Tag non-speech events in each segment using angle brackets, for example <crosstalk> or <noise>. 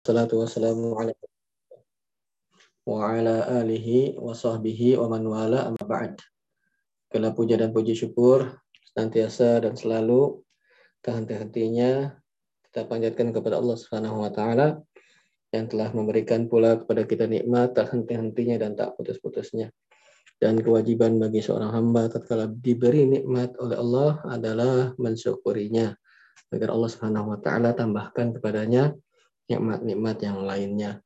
Salatu wassalamu ala wa ala alihi wa sahbihi wa man wala amma ba'd. Segala puja dan puji syukur senantiasa dan selalu tak henti-hentinya kita panjatkan kepada Allah Subhanahu wa taala yang telah memberikan pula kepada kita nikmat tak henti-hentinya dan tak putus-putusnya. Dan kewajiban bagi seorang hamba tatkala diberi nikmat oleh Allah adalah mensyukurinya agar Allah Subhanahu wa taala tambahkan kepadanya nikmat-nikmat yang lainnya.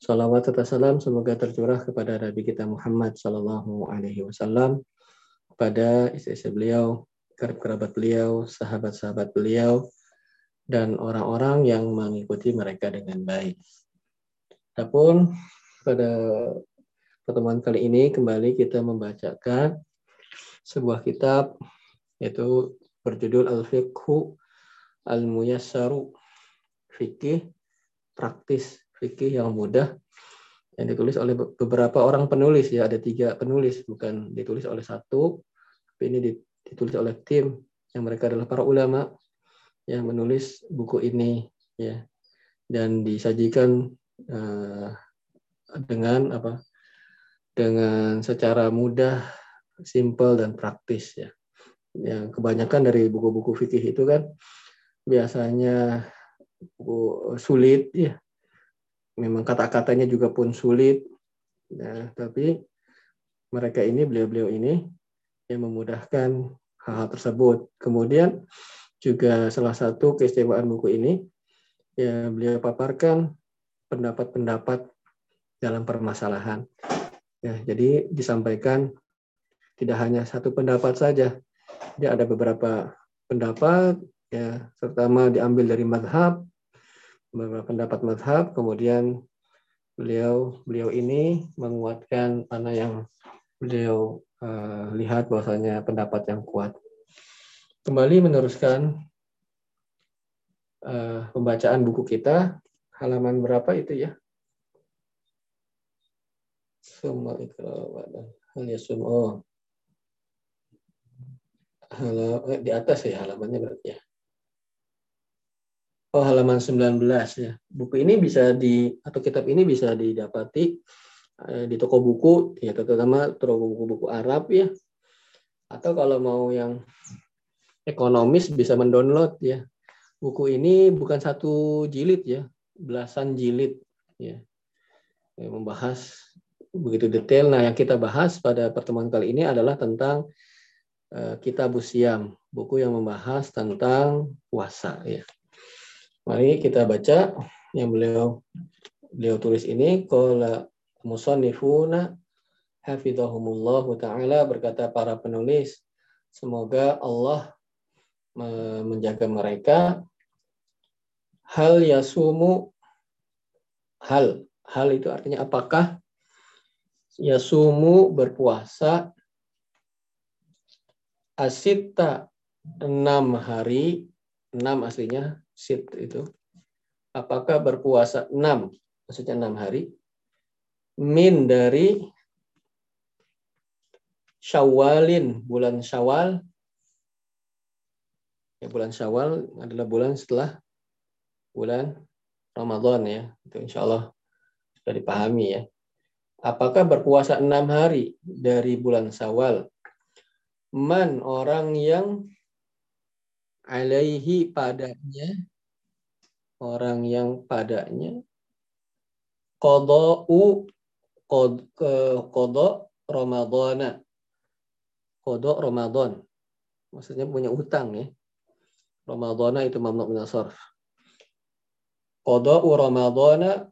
Salawat serta salam semoga tercurah kepada Nabi kita Muhammad Sallallahu Alaihi Wasallam, kepada istri-istri beliau, kerabat beliau, sahabat-sahabat beliau, dan orang-orang yang mengikuti mereka dengan baik. Adapun pada pertemuan kali ini kembali kita membacakan sebuah kitab yaitu berjudul Al-Fiqhu Al-Muyassaru Fikih praktis fikih yang mudah yang ditulis oleh beberapa orang penulis ya ada tiga penulis bukan ditulis oleh satu tapi ini ditulis oleh tim yang mereka adalah para ulama yang menulis buku ini ya. Dan disajikan uh, dengan apa? Dengan secara mudah simple dan praktis ya. Yang kebanyakan dari buku-buku fikih itu kan biasanya sulit ya. Memang kata-katanya juga pun sulit. Ya tapi mereka ini beliau-beliau ini yang memudahkan hal-hal tersebut. Kemudian juga salah satu keistimewaan buku ini ya beliau paparkan pendapat-pendapat dalam permasalahan. Ya jadi disampaikan tidak hanya satu pendapat saja. Dia ada beberapa pendapat ya terutama diambil dari madhab pendapat madhab kemudian beliau beliau ini menguatkan mana yang beliau uh, lihat bahwasanya pendapat yang kuat. Kembali meneruskan uh, pembacaan buku kita halaman berapa itu ya? Ikram hal oh. Halo, eh, di atas ya halamannya berarti ya Oh, halaman 19 ya. Buku ini bisa di atau kitab ini bisa didapati eh, di toko buku ya terutama toko buku-buku Arab ya. Atau kalau mau yang ekonomis bisa mendownload ya. Buku ini bukan satu jilid ya, belasan jilid ya. ya membahas begitu detail. Nah, yang kita bahas pada pertemuan kali ini adalah tentang uh, Kitab Usiam, buku yang membahas tentang puasa ya. Mari kita baca yang beliau beliau tulis ini. Qala musannifuna hafizahumullah taala berkata para penulis semoga Allah menjaga mereka. Hal yasumu hal. Hal itu artinya apakah? Yasumu berpuasa asita enam hari enam aslinya sit itu. Apakah berpuasa enam maksudnya enam hari min dari Syawalin bulan Syawal. Ya bulan Syawal adalah bulan setelah bulan Ramadan ya itu insya Allah sudah dipahami ya. Apakah berpuasa enam hari dari bulan Syawal? Man orang yang alaihi padanya orang yang padanya. Qada'u qad qada ramadhana. Qada ramadan maksudnya punya utang ya. Ramadhana itu mamnu min sarf. Qada'u ramadhana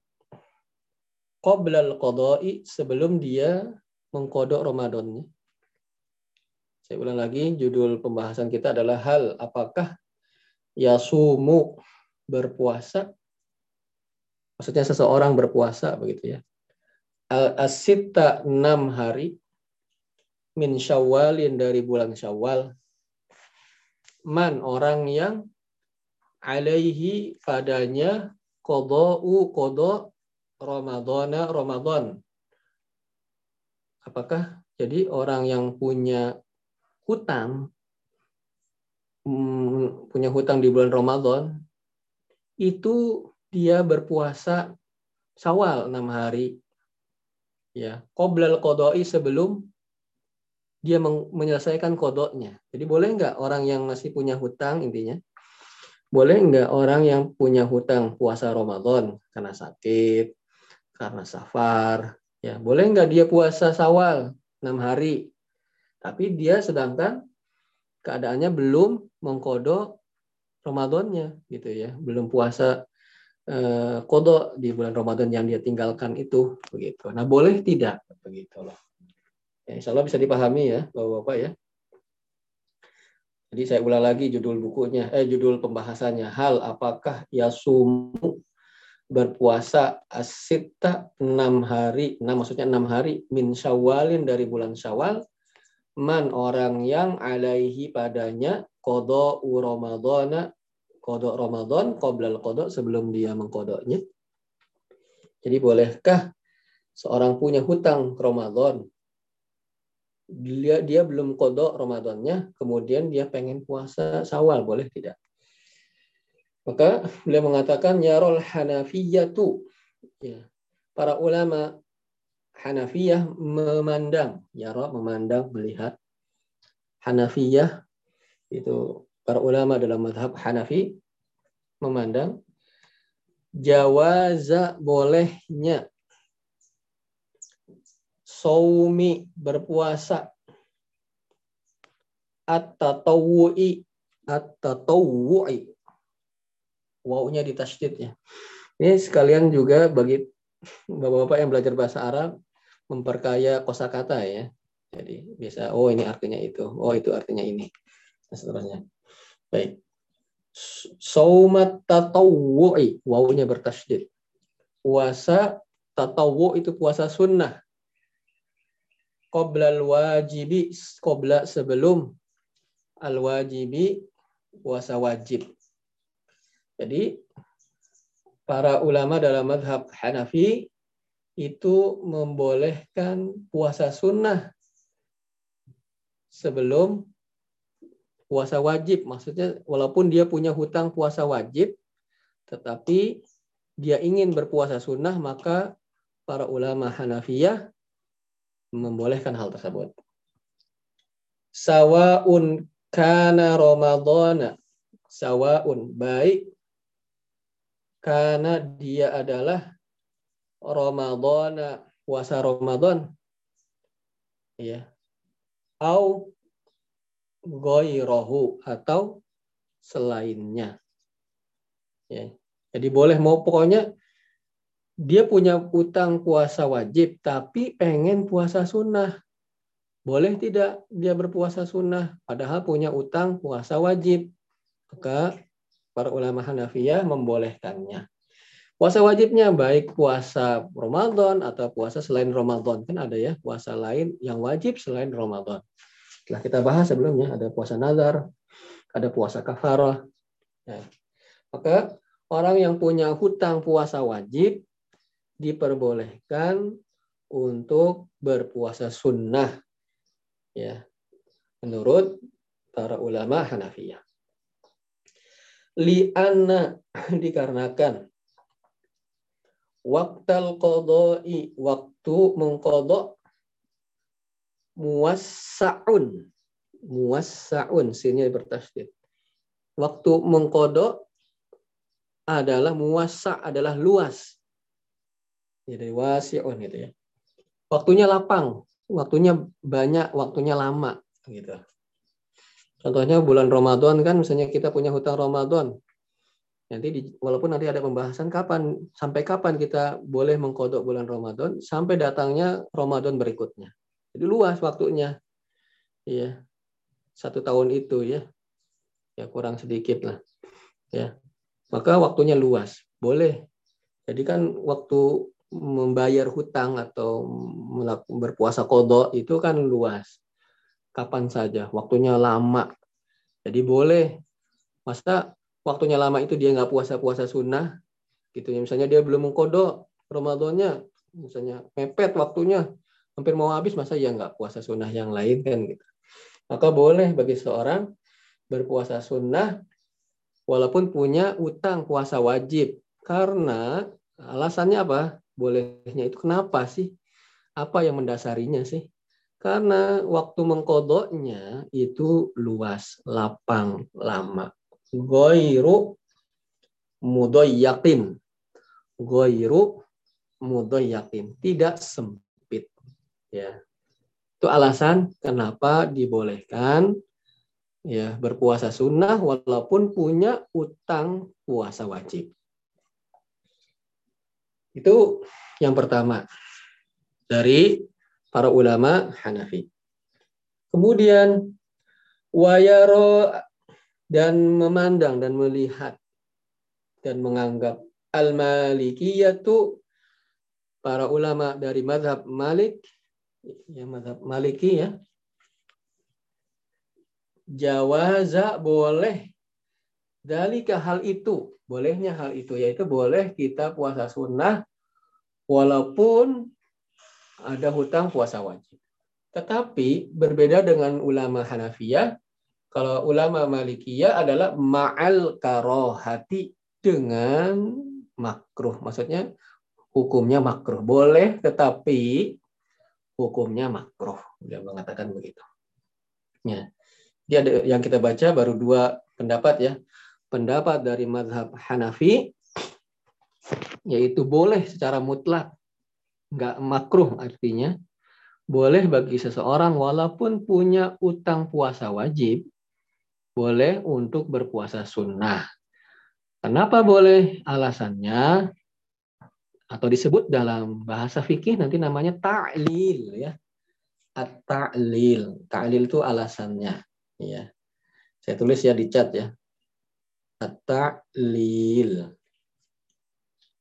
qabla al-qada'i sebelum dia mengkodok Ramadannya saya ulang lagi, judul pembahasan kita adalah hal apakah yasumu berpuasa? Maksudnya seseorang berpuasa begitu ya. Al-asita enam hari min syawalin dari bulan syawal. Man orang yang alaihi padanya kodou kodo Ramadana Ramadan. Apakah jadi orang yang punya hutang hmm, punya hutang di bulan Ramadan itu dia berpuasa Sawal enam hari. Ya, qoblal qodoi sebelum dia menyelesaikan kodoknya. Jadi boleh nggak orang yang masih punya hutang intinya? Boleh nggak orang yang punya hutang puasa Ramadan karena sakit, karena safar, ya boleh nggak dia puasa Sawal enam hari, tapi dia sedangkan keadaannya belum mengkodok Ramadannya gitu ya, belum puasa eh, kodok di bulan Ramadan yang dia tinggalkan itu begitu. Nah boleh tidak begitu loh. Ya, insya Allah bisa dipahami ya bapak-bapak ya. Jadi saya ulang lagi judul bukunya, eh judul pembahasannya. Hal apakah yasumu berpuasa asita enam hari, enam maksudnya enam hari min syawalin dari bulan syawal man orang yang alaihi padanya kodo Ramadana kodok Ramadan qoblal kodok sebelum dia mengkodoknya. Jadi bolehkah seorang punya hutang Ramadan dia dia belum kodok Ramadannya, kemudian dia pengen puasa sawal, boleh tidak? Maka beliau mengatakan yarol hanafiyatu. Ya. Para ulama Hanafiyah memandang, yara memandang, melihat. Hanafiyah itu para ulama dalam madhab Hanafi memandang jawaza bolehnya saumi berpuasa at-tatawwu'i at-tatawwu'i wawunya di tasydid ya. Ini sekalian juga bagi bapak-bapak yang belajar bahasa Arab memperkaya kosakata ya. Jadi bisa oh ini artinya itu, oh itu artinya ini. Dan seterusnya. Baik. Saumat tatawwu'i, wawunya bertasydid. Puasa tatawwu itu puasa sunnah. Qoblal wajibi, qobla sebelum al wajibi puasa wajib. Jadi para ulama dalam madhab Hanafi itu membolehkan puasa sunnah sebelum puasa wajib. Maksudnya walaupun dia punya hutang puasa wajib, tetapi dia ingin berpuasa sunnah, maka para ulama Hanafiyah membolehkan hal tersebut. Sawaun kana Ramadana. Sawaun baik karena dia adalah Ramadana puasa Ramadan ya au goirohu atau selainnya. Ya. Jadi boleh mau pokoknya dia punya utang puasa wajib tapi pengen puasa sunnah. Boleh tidak dia berpuasa sunnah padahal punya utang puasa wajib. Maka para ulama Hanafiyah membolehkannya. Puasa wajibnya baik puasa Ramadan atau puasa selain Ramadan. Kan ada ya puasa lain yang wajib selain Ramadan. Setelah kita bahas sebelumnya ada puasa nazar, ada puasa kafarah. Ya. Maka orang yang punya hutang puasa wajib diperbolehkan untuk berpuasa sunnah. Ya, menurut para ulama Hanafiyah. Li'anna <laughs> dikarenakan waktal qadai waktu mengkodok muwassa'un. Muwassa'un, sini bertasdid. Waktu mengkodok adalah muwassa adalah luas. Jadi wasi'un gitu ya. Waktunya lapang, waktunya banyak, waktunya lama gitu. Contohnya bulan Ramadan kan misalnya kita punya hutang Ramadan. Nanti di, walaupun nanti ada pembahasan kapan sampai kapan kita boleh mengkodok bulan Ramadan sampai datangnya Ramadan berikutnya. Jadi luas waktunya. Iya. Satu tahun itu ya. Ya kurang sedikit lah. Ya. Maka waktunya luas. Boleh. Jadi kan waktu membayar hutang atau berpuasa kodok itu kan luas. Kapan saja. Waktunya lama. Jadi boleh. Masa waktunya lama itu dia nggak puasa-puasa sunnah. Gitu ya. Misalnya dia belum mengkodok Ramadannya. Misalnya mepet waktunya hampir mau habis masa ya nggak puasa sunnah yang lain kan gitu. Maka boleh bagi seorang berpuasa sunnah walaupun punya utang puasa wajib Karena alasannya apa? Bolehnya itu kenapa sih? Apa yang mendasarinya sih? Karena waktu mengkodoknya itu luas, lapang, lama. Goiru mudoyakin. Goiru mudoyakin. Tidak sempit. Ya. Itu alasan kenapa dibolehkan ya berpuasa sunnah walaupun punya utang puasa wajib. Itu yang pertama dari para ulama Hanafi. Kemudian wayaro dan memandang dan melihat dan menganggap al-malikiyatu para ulama dari madhab Malik ya madhab Maliki ya jawaza boleh dalika hal itu bolehnya hal itu yaitu boleh kita puasa sunnah walaupun ada hutang puasa wajib. Tetapi berbeda dengan ulama Hanafiyah kalau ulama Malikiyah adalah ma'al karohati dengan makruh. Maksudnya hukumnya makruh. Boleh tetapi hukumnya makruh. Dia mengatakan begitu. Ya. Dia ada yang kita baca baru dua pendapat ya. Pendapat dari madhab Hanafi yaitu boleh secara mutlak, nggak makruh artinya boleh bagi seseorang walaupun punya utang puasa wajib, boleh untuk berpuasa sunnah. Kenapa boleh? Alasannya atau disebut dalam bahasa fikih nanti namanya ta'lil ya. At-ta'lil. Ta'lil itu alasannya. Ya. Saya tulis ya di chat ya. At-ta'lil.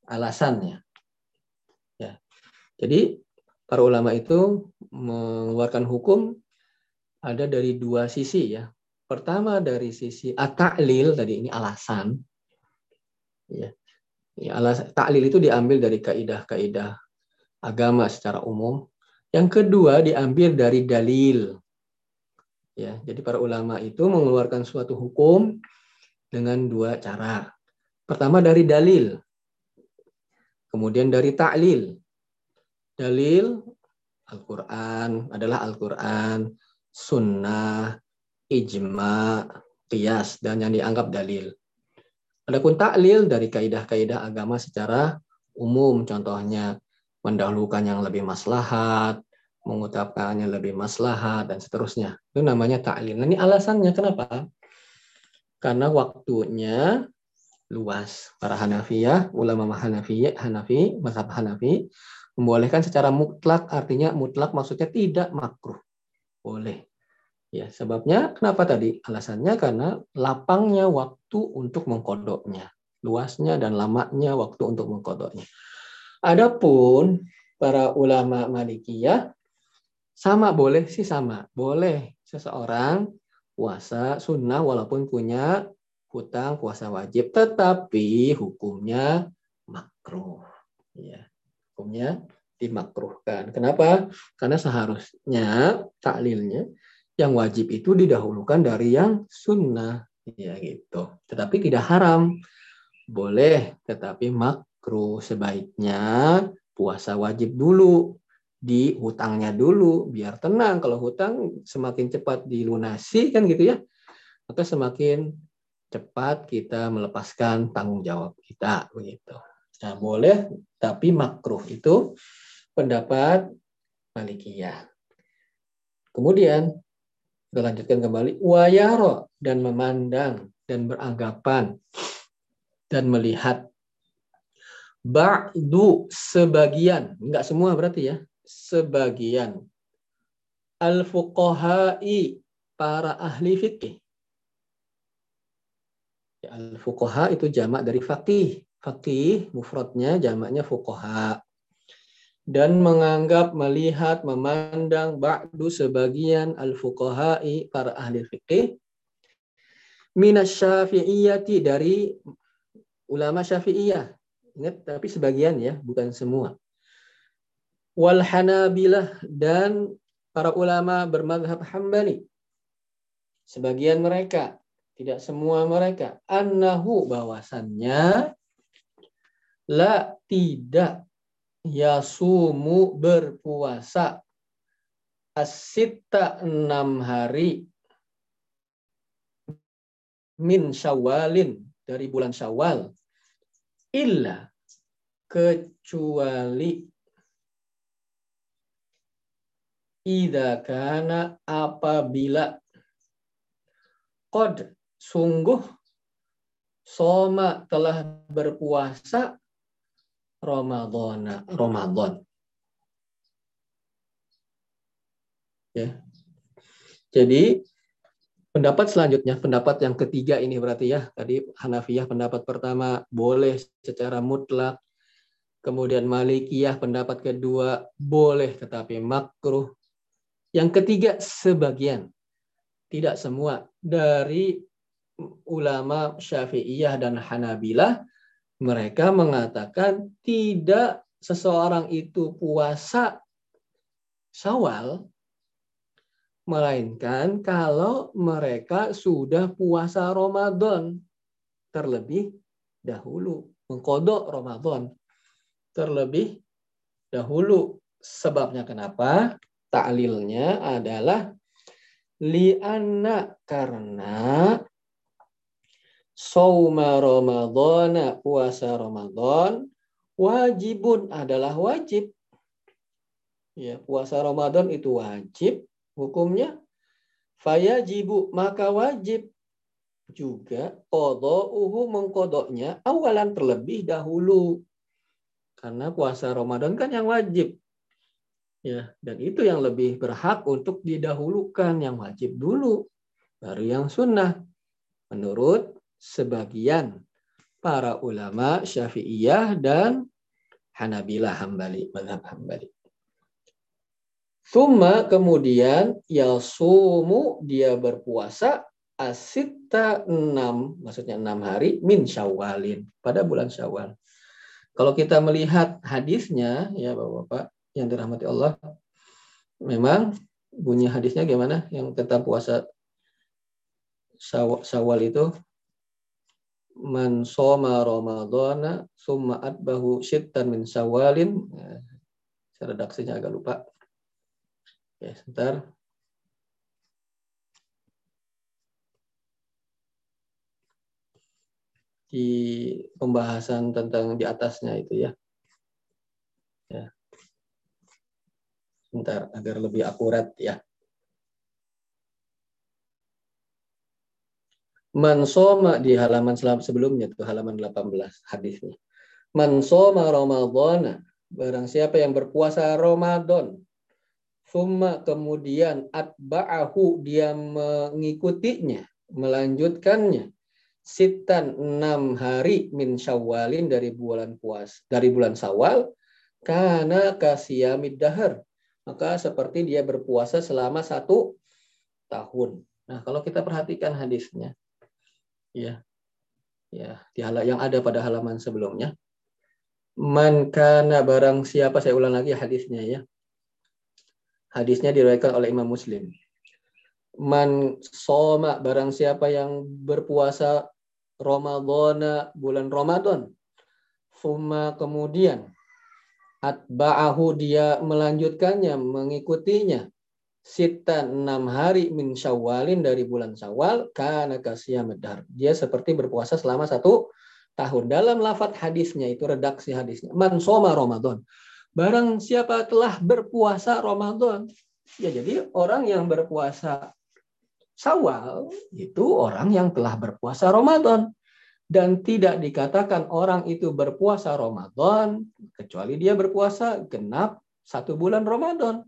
Alasannya. Jadi para ulama itu mengeluarkan hukum ada dari dua sisi ya. Pertama dari sisi at-ta'lil tadi ini alasan. Ya. Ya, alas, ta'lil itu diambil dari kaidah-kaidah agama secara umum. Yang kedua diambil dari dalil. Ya, jadi para ulama itu mengeluarkan suatu hukum dengan dua cara. Pertama dari dalil. Kemudian dari ta'lil. Dalil Al-Qur'an adalah Al-Qur'an, sunnah, ijma, qiyas dan yang dianggap dalil. Adapun taklil dari kaidah-kaidah agama secara umum contohnya mendahulukan yang lebih maslahat, mengutapkannya lebih maslahat dan seterusnya. Itu namanya ta'lil. Nah, ini alasannya kenapa? Karena waktunya luas. Para Hanafiyah, ulama Hanafi, Hanafi, mazhab Hanafi membolehkan secara mutlak artinya mutlak maksudnya tidak makruh. Boleh. Ya, sebabnya kenapa tadi? Alasannya karena lapangnya waktu untuk mengkodoknya, luasnya dan lamanya waktu untuk mengkodoknya. Adapun para ulama Malikiyah sama boleh sih sama. Boleh seseorang puasa sunnah walaupun punya hutang puasa wajib. Tetapi hukumnya makruh. Ya, hukumnya dimakruhkan. Kenapa? Karena seharusnya taklilnya yang wajib itu didahulukan dari yang sunnah. Ya gitu. Tetapi tidak haram. Boleh, tetapi makruh. Sebaiknya puasa wajib dulu di hutangnya dulu biar tenang kalau hutang semakin cepat dilunasi kan gitu ya maka semakin cepat kita melepaskan tanggung jawab kita begitu nah boleh tapi makruh itu pendapat Malikiyah kemudian kita lanjutkan kembali. Wayaro dan memandang dan beranggapan dan melihat. Ba'du sebagian enggak semua berarti ya. Sebagian. Al-fuqaha'i para ahli fikih. Ya, al-fuqaha itu jamak dari faqih. Faqih mufradnya jamaknya fuqaha. Dan menganggap, melihat, memandang ba'du sebagian al-fuqaha'i para ahli fikih minas syafi'iyati dari ulama syafi'iyah. Ingat, tapi sebagian ya, bukan semua wal Hanabilah dan para ulama bermadhab Hambali. Sebagian mereka, tidak semua mereka, annahu bahwasannya La tidak yasumu berpuasa. Asita enam hari min syawalin dari bulan syawal. Illa kecuali Ida kana apabila Qad sungguh Soma telah berpuasa Ramadhan. Ramadan. Ya. Jadi pendapat selanjutnya, pendapat yang ketiga ini berarti ya, tadi Hanafiyah pendapat pertama boleh secara mutlak, kemudian Malikiyah pendapat kedua boleh tetapi makruh. Yang ketiga sebagian, tidak semua dari ulama Syafi'iyah dan Hanabilah mereka mengatakan tidak seseorang itu puasa Syawal melainkan kalau mereka sudah puasa Ramadan terlebih dahulu mengkodok Ramadan terlebih dahulu. Sebabnya kenapa? Taklilnya adalah lianna karena Sauma Ramadhan, puasa Ramadan, wajibun adalah wajib. Ya, puasa Ramadan itu wajib hukumnya. Fayajibu maka wajib juga uhu mengkodoknya awalan terlebih dahulu. Karena puasa Ramadan kan yang wajib. Ya, dan itu yang lebih berhak untuk didahulukan yang wajib dulu baru yang sunnah. Menurut sebagian para ulama Syafi'iyah dan Hanabilah Hambali, madhab Hambali. Suma kemudian yasumu dia berpuasa asita enam, maksudnya enam hari min syawalin pada bulan syawal. Kalau kita melihat hadisnya ya bapak-bapak yang dirahmati Allah, memang bunyi hadisnya gimana yang tentang puasa syawal itu man soma ramadhana summa atbahu syittan min syawalin saya redaksinya agak lupa. Oke sebentar. Di pembahasan tentang di atasnya itu ya. Ya. Sebentar agar lebih akurat ya Mansoma di halaman sebelumnya itu halaman 18 hadisnya. Mansoma Ramadhana barang siapa yang berpuasa Ramadan Summa kemudian atba'ahu dia mengikutinya, melanjutkannya. Sitan enam hari min syawalin dari bulan puas dari bulan sawal karena kasiyamid dahar maka seperti dia berpuasa selama satu tahun. Nah kalau kita perhatikan hadisnya, ya. Ya di hal yang ada pada halaman sebelumnya. Man kana barang siapa saya ulang lagi hadisnya ya. Hadisnya diriwayatkan oleh Imam Muslim. Man soma barang siapa yang berpuasa Ramadana bulan Ramadan Fuma kemudian atba'ahu dia melanjutkannya mengikutinya sitan enam hari min syawalin dari bulan syawal karena kasih medar. Dia seperti berpuasa selama satu tahun. Dalam lafat hadisnya itu redaksi hadisnya. Man soma Ramadan. Barang siapa telah berpuasa Ramadan. Ya jadi orang yang berpuasa Syawal itu orang yang telah berpuasa Ramadan dan tidak dikatakan orang itu berpuasa Ramadan kecuali dia berpuasa genap satu bulan Ramadan.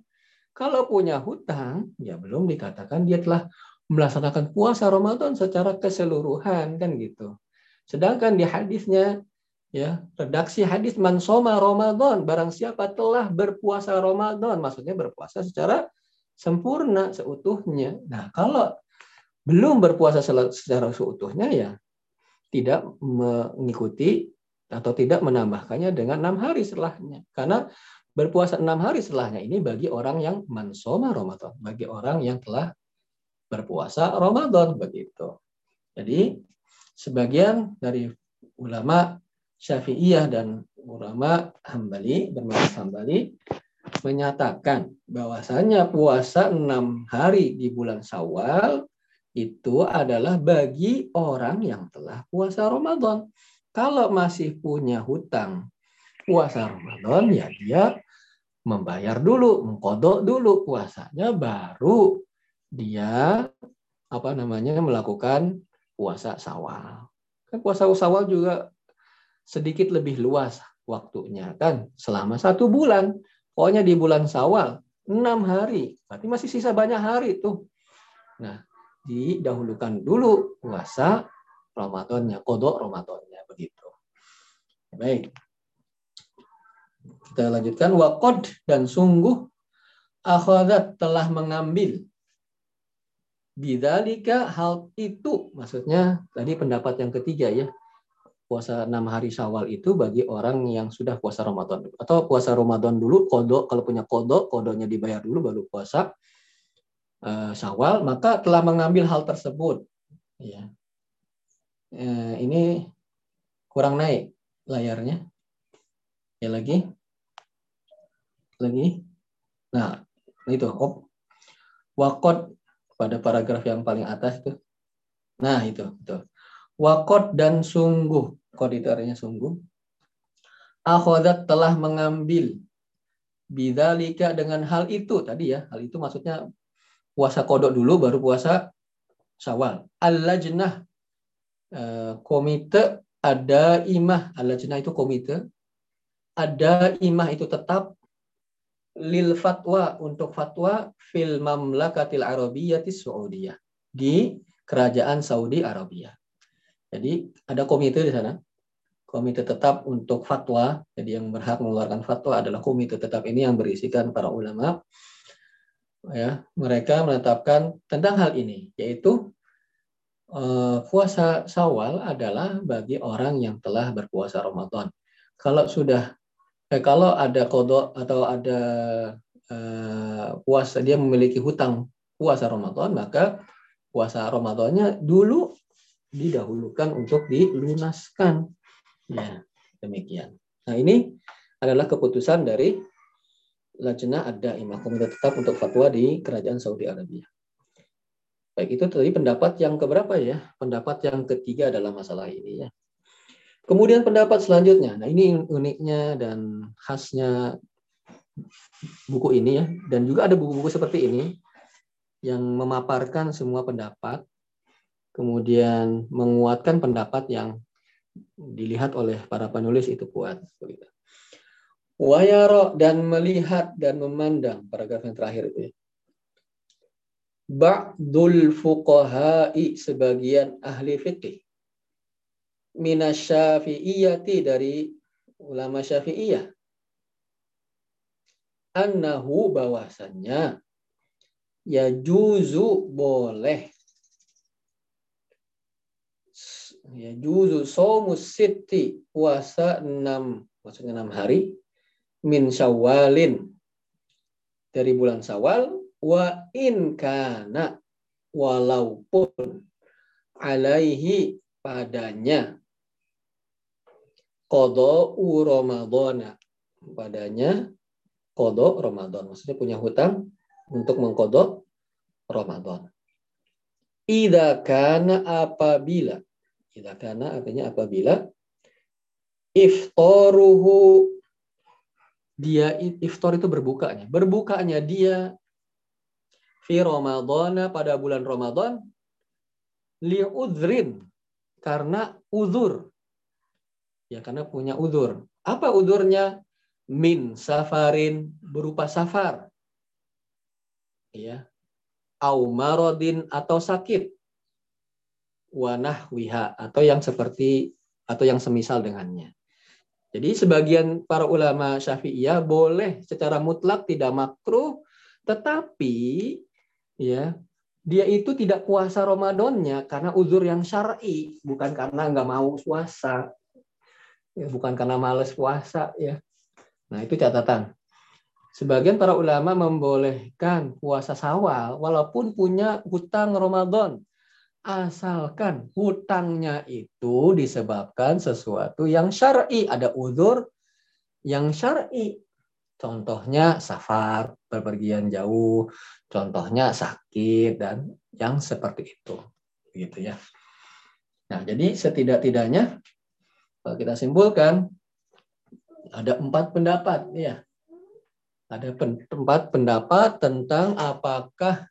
Kalau punya hutang, ya belum dikatakan dia telah melaksanakan puasa Ramadan secara keseluruhan kan gitu. Sedangkan di hadisnya ya redaksi hadis mansoma Ramadan barang siapa telah berpuasa Ramadan maksudnya berpuasa secara sempurna seutuhnya. Nah, kalau belum berpuasa secara seutuhnya ya tidak mengikuti atau tidak menambahkannya dengan enam hari setelahnya. Karena berpuasa enam hari setelahnya ini bagi orang yang mansoma Ramadan, bagi orang yang telah berpuasa Ramadan begitu. Jadi sebagian dari ulama Syafi'iyah dan ulama Hambali, bermazhab Hambali menyatakan bahwasanya puasa enam hari di bulan Syawal itu adalah bagi orang yang telah puasa Ramadan. Kalau masih punya hutang puasa Ramadan, ya dia membayar dulu, mengkodok dulu puasanya, baru dia apa namanya melakukan puasa sawal. Kan puasa sawal juga sedikit lebih luas waktunya kan selama satu bulan. Pokoknya di bulan sawal enam hari, berarti masih sisa banyak hari tuh. Nah, didahulukan dulu puasa Ramadannya, kodok Ramadannya begitu. Baik. Kita lanjutkan. Wakod dan sungguh akhadat telah mengambil. Bidalika hal itu maksudnya tadi pendapat yang ketiga ya. Puasa enam hari Syawal itu bagi orang yang sudah puasa Ramadan atau puasa Ramadan dulu kodok kalau punya kodok kodonya dibayar dulu baru puasa uh, Syawal maka telah mengambil hal tersebut. Ya uh, ini kurang naik layarnya. Ya lagi lagi nah itu op wakot pada paragraf yang paling atas itu. Nah, itu, itu. Wakot dan sungguh. Kod itu artinya sungguh. Akhodat telah mengambil bidalika dengan hal itu tadi ya. Hal itu maksudnya puasa kodok dulu baru puasa syawal. Al-lajnah eh, komite ada imah. Al-lajnah itu komite. Ada imah itu tetap lil fatwa untuk fatwa fil mamlakatil arabiyyati saudiyah di kerajaan Saudi Arabia. Jadi ada komite di sana. Komite tetap untuk fatwa. Jadi yang berhak mengeluarkan fatwa adalah komite tetap ini yang berisikan para ulama. Ya, mereka menetapkan tentang hal ini, yaitu eh, puasa Sawal adalah bagi orang yang telah berpuasa Ramadan. Kalau sudah eh, kalau ada kodok atau ada eh, puasa dia memiliki hutang puasa Ramadan maka puasa Ramadannya dulu didahulukan untuk dilunaskan. Ya demikian. Nah ini adalah keputusan dari Lajnah ada imam komite tetap untuk fatwa di kerajaan Saudi Arabia. Baik itu tadi pendapat yang keberapa ya? Pendapat yang ketiga dalam masalah ini ya Kemudian pendapat selanjutnya, nah ini uniknya dan khasnya buku ini ya, dan juga ada buku-buku seperti ini yang memaparkan semua pendapat, kemudian menguatkan pendapat yang dilihat oleh para penulis itu kuat. Wayaro dan melihat dan memandang paragraf yang terakhir itu ya. Ba'dul fuqaha'i sebagian ahli fikih minasyafi'iyati dari ulama syafi'iyah. Annahu bahwasannya ya juzu boleh. Ya juzu somus siti puasa enam maksudnya enam hari min syawalin. Dari bulan sawal wa in kana walaupun alaihi padanya kodo Ramadana padanya kodo Ramadan maksudnya punya hutang untuk mengkodok Ramadan Ida kana apabila Ida kana artinya apabila iftoruhu dia iftar itu berbukanya. Berbukanya dia fi Ramadana pada bulan Ramadan liudrin karena uzur Ya, karena punya udur. Apa udurnya? Min safarin berupa safar. Ya. Au marodin atau sakit. Wanah wiha atau yang seperti atau yang semisal dengannya. Jadi sebagian para ulama Syafi'iyah boleh secara mutlak tidak makruh, tetapi ya dia itu tidak puasa Ramadannya karena uzur yang syar'i, bukan karena nggak mau puasa ya, bukan karena males puasa ya. Nah itu catatan. Sebagian para ulama membolehkan puasa sawal walaupun punya hutang Ramadan. asalkan hutangnya itu disebabkan sesuatu yang syar'i, ada uzur yang syar'i. Contohnya safar, bepergian jauh, contohnya sakit dan yang seperti itu. Gitu ya. Nah, jadi setidak-tidaknya kalau kita simpulkan ada empat pendapat ya. Ada empat pendapat tentang apakah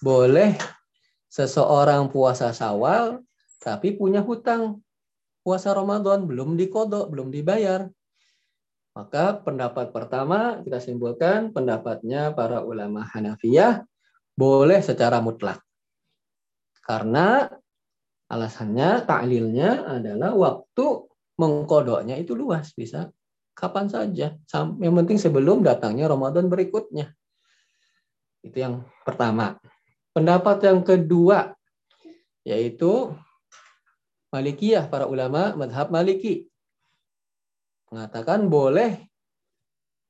boleh seseorang puasa Syawal tapi punya hutang puasa Ramadan belum dikodok, belum dibayar. Maka pendapat pertama kita simpulkan pendapatnya para ulama Hanafiyah boleh secara mutlak. Karena alasannya, taklilnya adalah waktu mengkodoknya itu luas, bisa kapan saja. Yang penting sebelum datangnya Ramadan berikutnya. Itu yang pertama. Pendapat yang kedua yaitu Malikiyah, para ulama madhab Maliki. Mengatakan boleh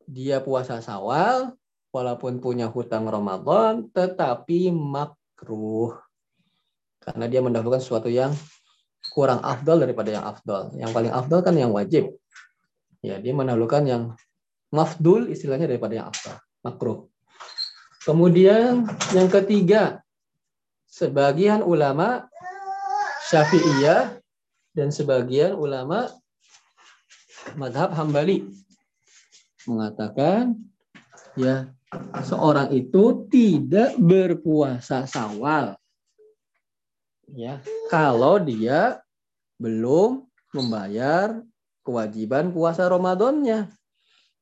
dia puasa sawal walaupun punya hutang Ramadan tetapi makruh. Karena dia mendahulukan sesuatu yang kurang afdol daripada yang afdol. Yang paling afdol kan yang wajib. Ya, dia mendahulukan yang mafdul istilahnya daripada yang afdol. Makruh. Kemudian yang ketiga, sebagian ulama Syafi'iyah dan sebagian ulama madhab Hambali mengatakan ya seorang itu tidak berpuasa sawal ya kalau dia belum membayar kewajiban puasa Ramadannya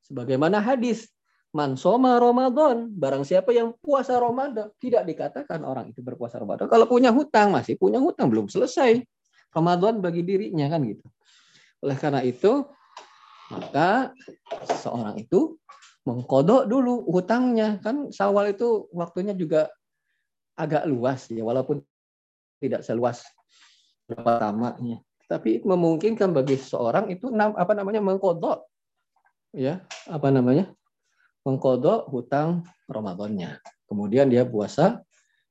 sebagaimana hadis Man soma Ramadan, barang siapa yang puasa Ramadan, tidak dikatakan orang itu berpuasa Ramadan. Kalau punya hutang, masih punya hutang, belum selesai. Ramadan bagi dirinya kan gitu. Oleh karena itu, maka seorang itu mengkodok dulu hutangnya. Kan sawal itu waktunya juga agak luas ya, walaupun tidak seluas pertamanya. Tapi memungkinkan bagi seseorang itu apa namanya mengkodok ya apa namanya mengkodok hutang Ramadannya. Kemudian dia puasa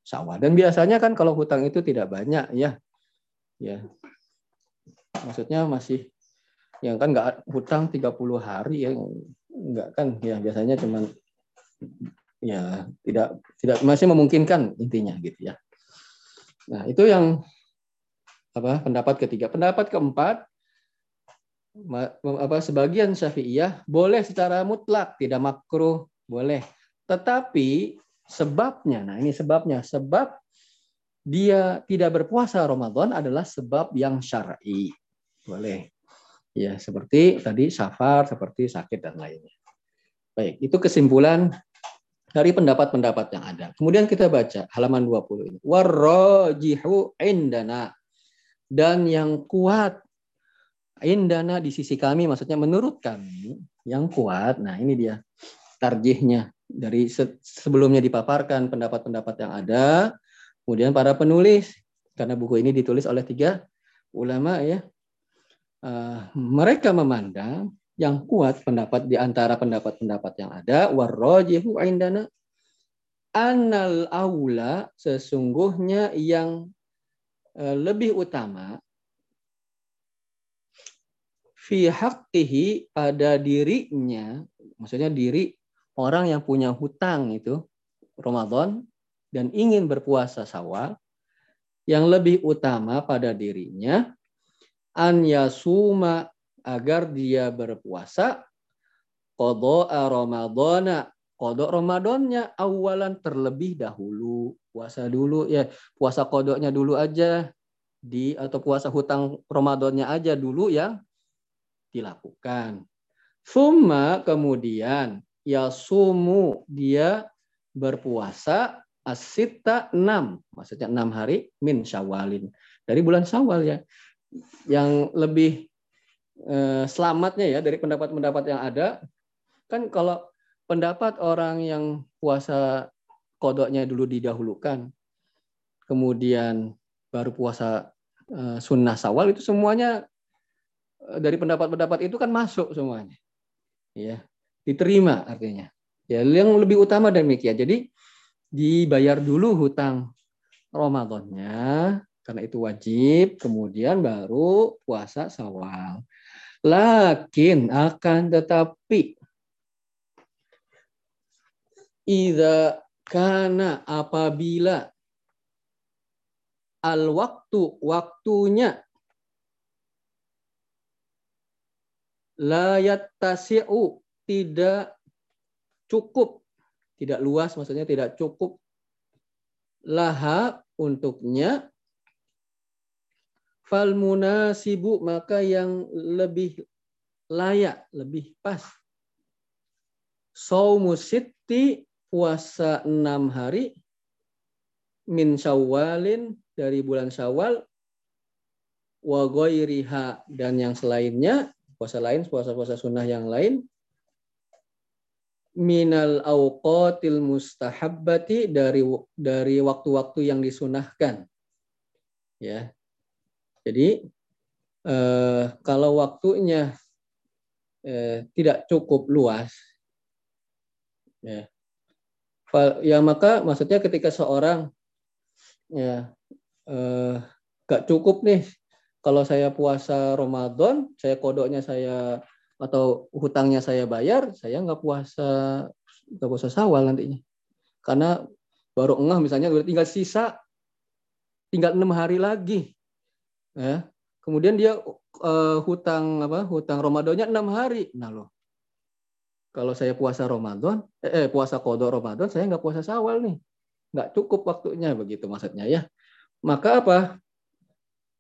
sawal. Dan biasanya kan kalau hutang itu tidak banyak ya. Ya. Maksudnya masih yang kan nggak hutang 30 hari ya nggak kan ya biasanya cuman ya tidak tidak masih memungkinkan intinya gitu ya. Nah, itu yang apa pendapat ketiga. Pendapat keempat apa sebagian Syafi'iyah boleh secara mutlak, tidak makruh, boleh. Tetapi sebabnya, nah ini sebabnya, sebab dia tidak berpuasa Ramadan adalah sebab yang syar'i. Boleh. Ya, seperti tadi safar, seperti sakit dan lainnya. Baik, itu kesimpulan dari pendapat-pendapat yang ada. Kemudian kita baca halaman 20 ini. Warrajihu indana. Dan yang kuat indana di sisi kami maksudnya menurut kami yang kuat. Nah, ini dia tarjihnya dari sebelumnya dipaparkan pendapat-pendapat yang ada, kemudian para penulis karena buku ini ditulis oleh tiga ulama ya. Uh, mereka memandang yang kuat pendapat di antara pendapat-pendapat yang ada warrajihu indana anal aula sesungguhnya yang uh, lebih utama fi haqqihi pada dirinya, maksudnya diri orang yang punya hutang itu Ramadan dan ingin berpuasa sawal, yang lebih utama pada dirinya an yasuma agar dia berpuasa qada'a ramadana kodok Ramadannya awalan terlebih dahulu. Puasa dulu ya puasa kodoknya dulu aja. Di atau puasa hutang Ramadannya aja dulu yang dilakukan. Summa kemudian ya sumu dia berpuasa asita enam, maksudnya enam hari min syawalin. Dari bulan syawal ya. Yang lebih selamatnya ya dari pendapat-pendapat yang ada kan kalau pendapat orang yang puasa kodoknya dulu didahulukan, kemudian baru puasa eh, sunnah sawal itu semuanya Eh, dari pendapat-pendapat itu kan masuk semuanya. Ya, diterima artinya. Ya, yang lebih utama demikian. Jadi dibayar dulu hutang Ramadannya, karena itu wajib, kemudian baru puasa sawal. Lakin akan tetapi Ida karena apabila al waktu waktunya layat tasiu tidak cukup tidak luas maksudnya tidak cukup laha untuknya fal munasibu maka yang lebih layak lebih pas. Saumusitti puasa enam hari min syawalin dari bulan syawal wa ghairiha dan yang selainnya puasa lain puasa-puasa sunnah yang lain minal awqatil mustahabbati dari dari waktu-waktu yang disunahkan. Ya jadi eh, kalau waktunya eh, tidak cukup luas ya ya maka maksudnya ketika seorang ya eh, gak cukup nih kalau saya puasa Ramadan saya kodoknya saya atau hutangnya saya bayar saya nggak puasa nggak puasa sawal nantinya. Karena baru engah misalnya tinggal sisa tinggal enam hari lagi ya kemudian dia uh, hutang apa hutang Ramadannya enam hari nah loh kalau saya puasa Ramadan, eh, eh puasa kodok Ramadan, saya nggak puasa sawal nih. Nggak cukup waktunya begitu maksudnya ya. Maka apa?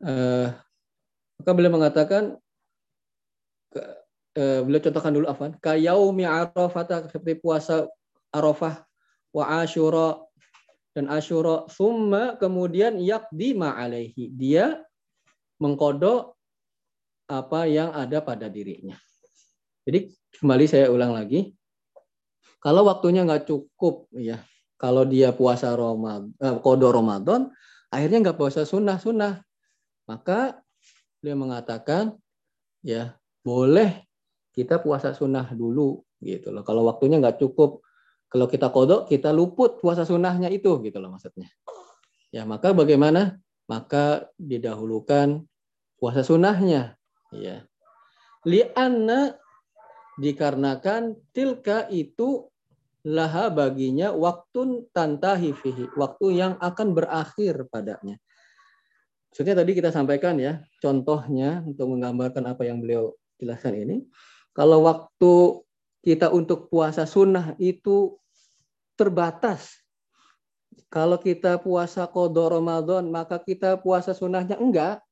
Eh, maka beliau mengatakan, eh, beliau contohkan dulu afan, kayaumi arafah seperti puasa arafah wa asyura dan asyura summa kemudian yakdi alaihi dia mengkodok apa yang ada pada dirinya. Jadi kembali saya ulang lagi, kalau waktunya nggak cukup, ya, kalau dia puasa Ramadan, eh, Ramadan, akhirnya nggak puasa sunnah sunnah, maka dia mengatakan, ya boleh kita puasa sunnah dulu, gitu loh. Kalau waktunya nggak cukup, kalau kita kodok, kita luput puasa sunnahnya itu, gitu loh maksudnya. Ya maka bagaimana? Maka didahulukan puasa sunnahnya, ya. Lianna dikarenakan tilka itu laha baginya waktu tantahi fihi, waktu yang akan berakhir padanya. Maksudnya tadi kita sampaikan ya, contohnya untuk menggambarkan apa yang beliau jelaskan ini. Kalau waktu kita untuk puasa sunnah itu terbatas. Kalau kita puasa kodo Ramadan, maka kita puasa sunnahnya enggak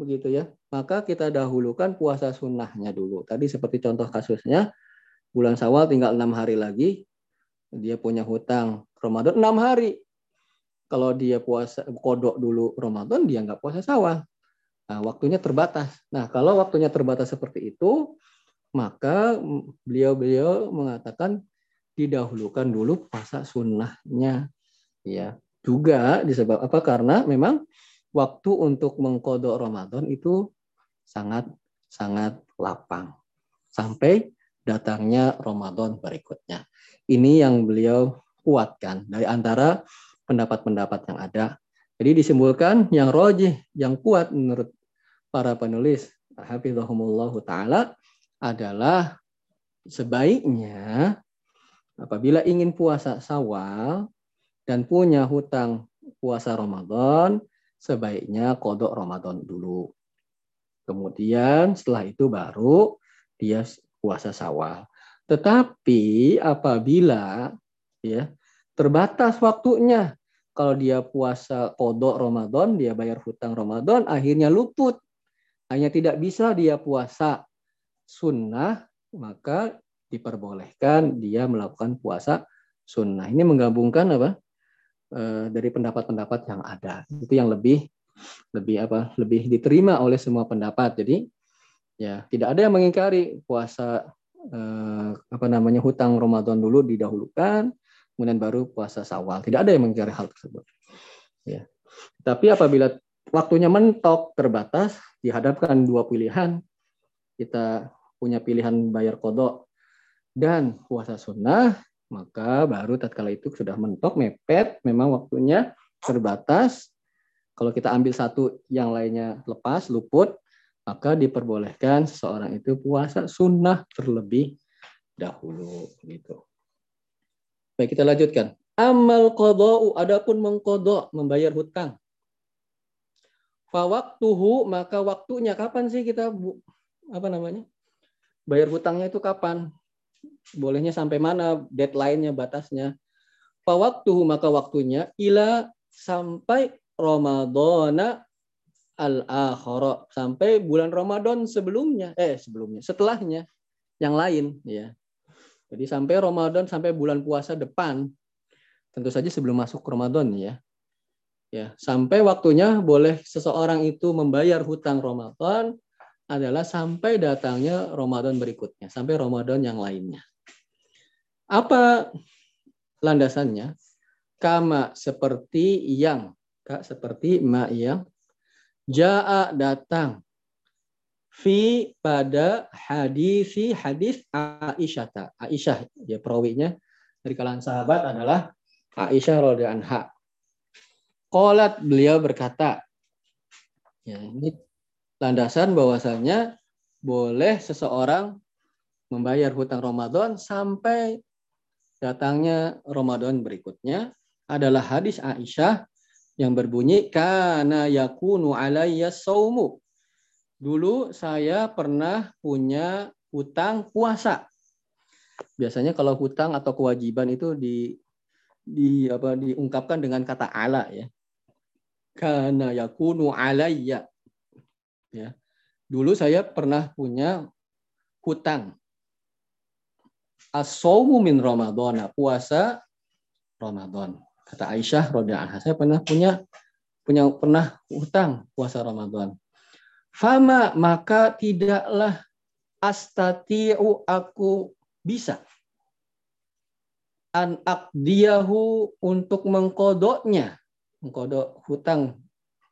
begitu ya, maka kita dahulukan puasa sunnahnya dulu. Tadi seperti contoh kasusnya, bulan Sawal tinggal enam hari lagi, dia punya hutang Ramadan enam hari. Kalau dia puasa kodok dulu Ramadan, dia nggak puasa Sawal. Nah, waktunya terbatas. Nah, kalau waktunya terbatas seperti itu, maka beliau-beliau mengatakan didahulukan dulu puasa sunnahnya. Ya, juga disebab apa? Karena memang waktu untuk mengkodok Ramadan itu sangat sangat lapang sampai datangnya Ramadan berikutnya. Ini yang beliau kuatkan dari antara pendapat-pendapat yang ada. Jadi disimpulkan yang rojih, yang kuat menurut para penulis hafizahumullah taala adalah sebaiknya apabila ingin puasa Sawal dan punya hutang puasa Ramadan, sebaiknya kodok Ramadan dulu. Kemudian setelah itu baru dia puasa sawal. Tetapi apabila ya terbatas waktunya, kalau dia puasa kodok Ramadan, dia bayar hutang Ramadan, akhirnya luput. Hanya tidak bisa dia puasa sunnah, maka diperbolehkan dia melakukan puasa sunnah. Ini menggabungkan apa? Eh, dari pendapat-pendapat yang ada. Itu yang lebih lebih apa? lebih diterima oleh semua pendapat. Jadi ya tidak ada yang mengingkari puasa eh, apa namanya hutang Ramadan dulu didahulukan, kemudian baru puasa Sawal. Tidak ada yang mengingkari hal tersebut. Ya. Tapi apabila waktunya mentok terbatas, dihadapkan dua pilihan. Kita punya pilihan bayar kodok dan puasa sunnah, maka baru tatkala itu sudah mentok mepet memang waktunya terbatas Kalau kita ambil satu, yang lainnya lepas, luput, maka diperbolehkan seseorang itu puasa sunnah terlebih dahulu. Gitu. Baik, kita lanjutkan. Amal qada'u, adapun mengkodok, membayar hutang. Fawaktuhu, maka waktunya kapan sih kita apa namanya? Bayar hutangnya itu kapan? Bolehnya sampai mana? Deadline-nya, batasnya. Fawaktuhu, maka waktunya ila sampai Ramadana al-akhara sampai bulan Ramadan sebelumnya eh sebelumnya setelahnya yang lain ya. Jadi sampai Ramadan sampai bulan puasa depan tentu saja sebelum masuk Ramadan ya. Ya, sampai waktunya boleh seseorang itu membayar hutang Ramadan adalah sampai datangnya Ramadan berikutnya, sampai Ramadan yang lainnya. Apa landasannya? Kama seperti yang Kak seperti ma yang jaa datang fi pada hadis hadis Aisyah. Aisyah ya perawinya dari kalangan sahabat adalah Aisyah radhiyallahu anha. Qalat beliau berkata, ya ini landasan bahwasanya boleh seseorang membayar hutang Ramadan sampai datangnya Ramadan berikutnya adalah hadis Aisyah yang berbunyi kana yakunu alayya saumu. Dulu saya pernah punya hutang puasa. Biasanya kalau hutang atau kewajiban itu di di apa diungkapkan dengan kata ala ya. Karena yakunu alayya. Ya. Dulu saya pernah punya hutang. as min Ramadan, puasa Ramadan. Kata Aisyah radhiyallahu saya pernah punya punya pernah hutang puasa Ramadan. Fama maka tidaklah astatiu aku bisa an akdiyahu untuk mengkodoknya mengkodok hutang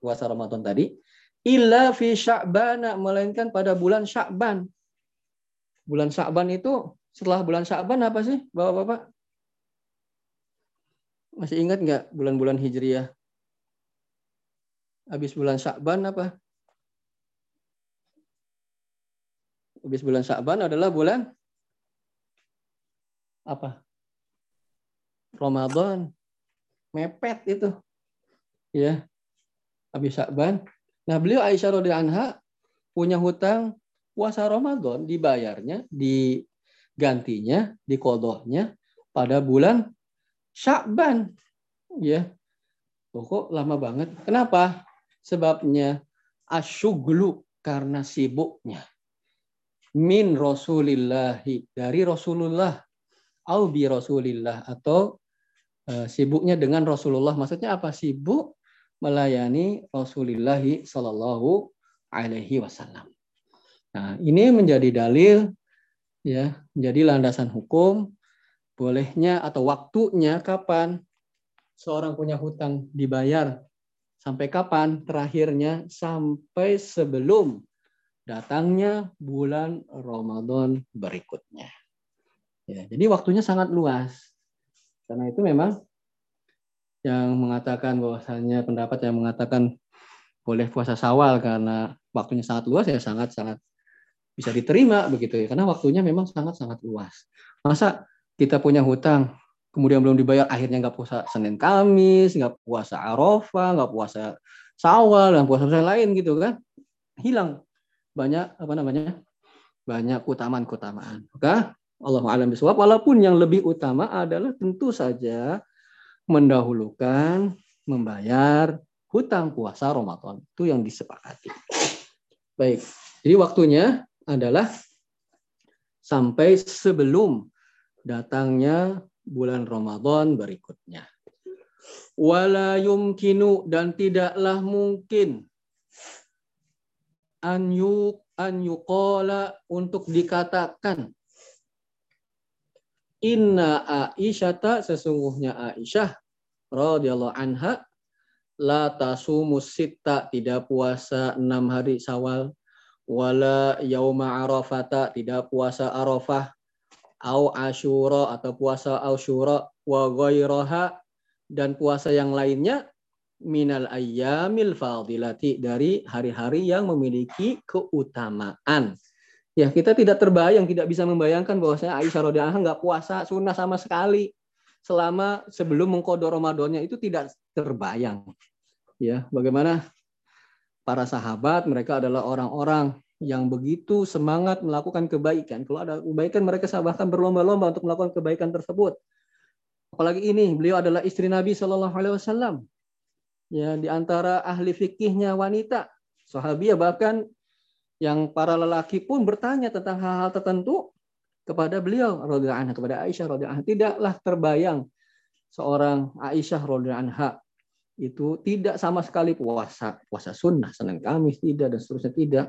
puasa Ramadan tadi illa fi sya'ban melainkan pada bulan Sya'ban. Bulan Sya'ban itu setelah bulan Sya'ban apa sih Bapak-bapak? Masih ingat nggak bulan-bulan Hijriah? Habis bulan Sya'ban apa? Habis bulan Sya'ban adalah bulan apa? Ramadan. Mepet itu. Ya. Habis Sya'ban. Nah, beliau Aisyah radhiyallahu anha punya hutang puasa Ramadan dibayarnya, digantinya, dikodohnya pada bulan Sya'ban. Ya. Pokok lama banget. Kenapa? Sebabnya asyuglu karena sibuknya. Min Rasulillahi dari Rasulullah au bi Rasulillah atau uh, sibuknya dengan Rasulullah. Maksudnya apa? Sibuk melayani Rasulullah Sallallahu Alaihi Wasallam. Nah, ini menjadi dalil ya, menjadi landasan hukum bolehnya atau waktunya kapan seorang punya hutang dibayar sampai kapan terakhirnya sampai sebelum datangnya bulan Ramadan berikutnya. Ya, jadi waktunya sangat luas. Karena itu memang yang mengatakan bahwasanya pendapat yang mengatakan boleh puasa sawal karena waktunya sangat luas ya sangat-sangat bisa diterima begitu ya karena waktunya memang sangat-sangat luas. Masa kita punya hutang kemudian belum dibayar akhirnya nggak puasa Senin Kamis, nggak puasa Arafah, nggak puasa Sawal dan puasa puasa lain gitu kan hilang banyak apa namanya banyak keutamaan-keutamaan. Maka Allah alam bisawab. Walaupun yang lebih utama adalah tentu saja mendahulukan membayar hutang puasa Ramadan. Itu yang disepakati. Baik. Jadi waktunya adalah sampai sebelum datangnya bulan Ramadan berikutnya. Wala yumkinu dan tidaklah mungkin an yuk an yuqala untuk dikatakan Inna Aisyata sesungguhnya Aisyah radhiyallahu anha la tasumu sita tidak puasa enam hari Sawal wala yauma arafata tidak puasa Arafah au Asyura atau puasa Asyura wa ghairaha dan puasa yang lainnya minal ayyamil fadilati dari hari-hari yang memiliki keutamaan. Ya, kita tidak terbayang, tidak bisa membayangkan bahwasanya Aisyah radhiyallahu anha nggak puasa sunnah sama sekali selama sebelum mengkodok Ramadannya itu tidak terbayang. Ya, bagaimana para sahabat mereka adalah orang-orang yang begitu semangat melakukan kebaikan. Kalau ada kebaikan mereka bahkan berlomba-lomba untuk melakukan kebaikan tersebut. Apalagi ini beliau adalah istri Nabi Shallallahu Alaihi Wasallam ya di antara ahli fikihnya wanita, sahabiah bahkan yang para lelaki pun bertanya tentang hal-hal tertentu kepada beliau radhiyallahu anha kepada Aisyah radhiyallahu anha. Tidaklah terbayang seorang Aisyah radhiyallahu anha itu tidak sama sekali puasa. Puasa sunnah Senin Kamis tidak dan seterusnya tidak.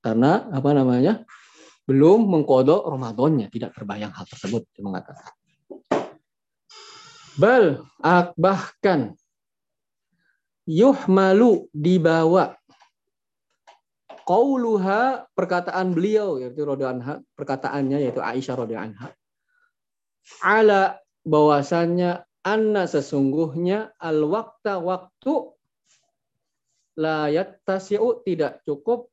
Karena apa namanya? Belum mengkodok Ramadannya. Tidak terbayang hal tersebut dia mengatakan. Bal bahkan yuhmalu dibawa qauluha perkataan beliau yaitu anha perkataannya yaitu Aisyah radhiyallahu ala bahwasannya anna sesungguhnya al wakta waktu la yattasi'u tidak cukup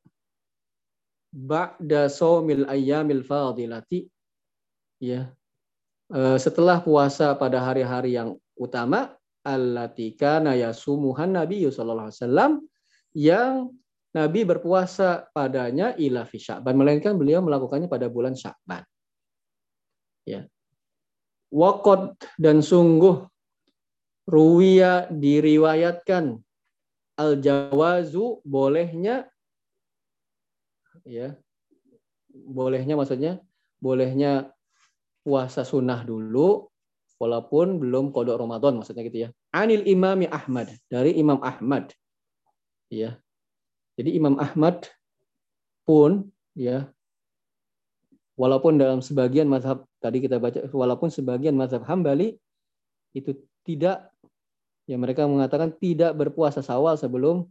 ba'da saumil ayyamil fadilati ya. E, setelah puasa pada hari-hari yang utama allati kana yasumuhan Nabi sallallahu alaihi wasallam yang Nabi berpuasa padanya ila fi Sya'ban melainkan beliau melakukannya pada bulan Sya'ban. Ya. Waqad dan sungguh ruwiya diriwayatkan al jawazu bolehnya ya bolehnya maksudnya bolehnya puasa sunnah dulu walaupun belum kodok Ramadan maksudnya gitu ya. Anil Imami Ahmad dari Imam Ahmad. Ya. Jadi Imam Ahmad pun ya walaupun dalam sebagian mazhab tadi kita baca walaupun sebagian mazhab Hambali itu tidak ya mereka mengatakan tidak berpuasa sawal sebelum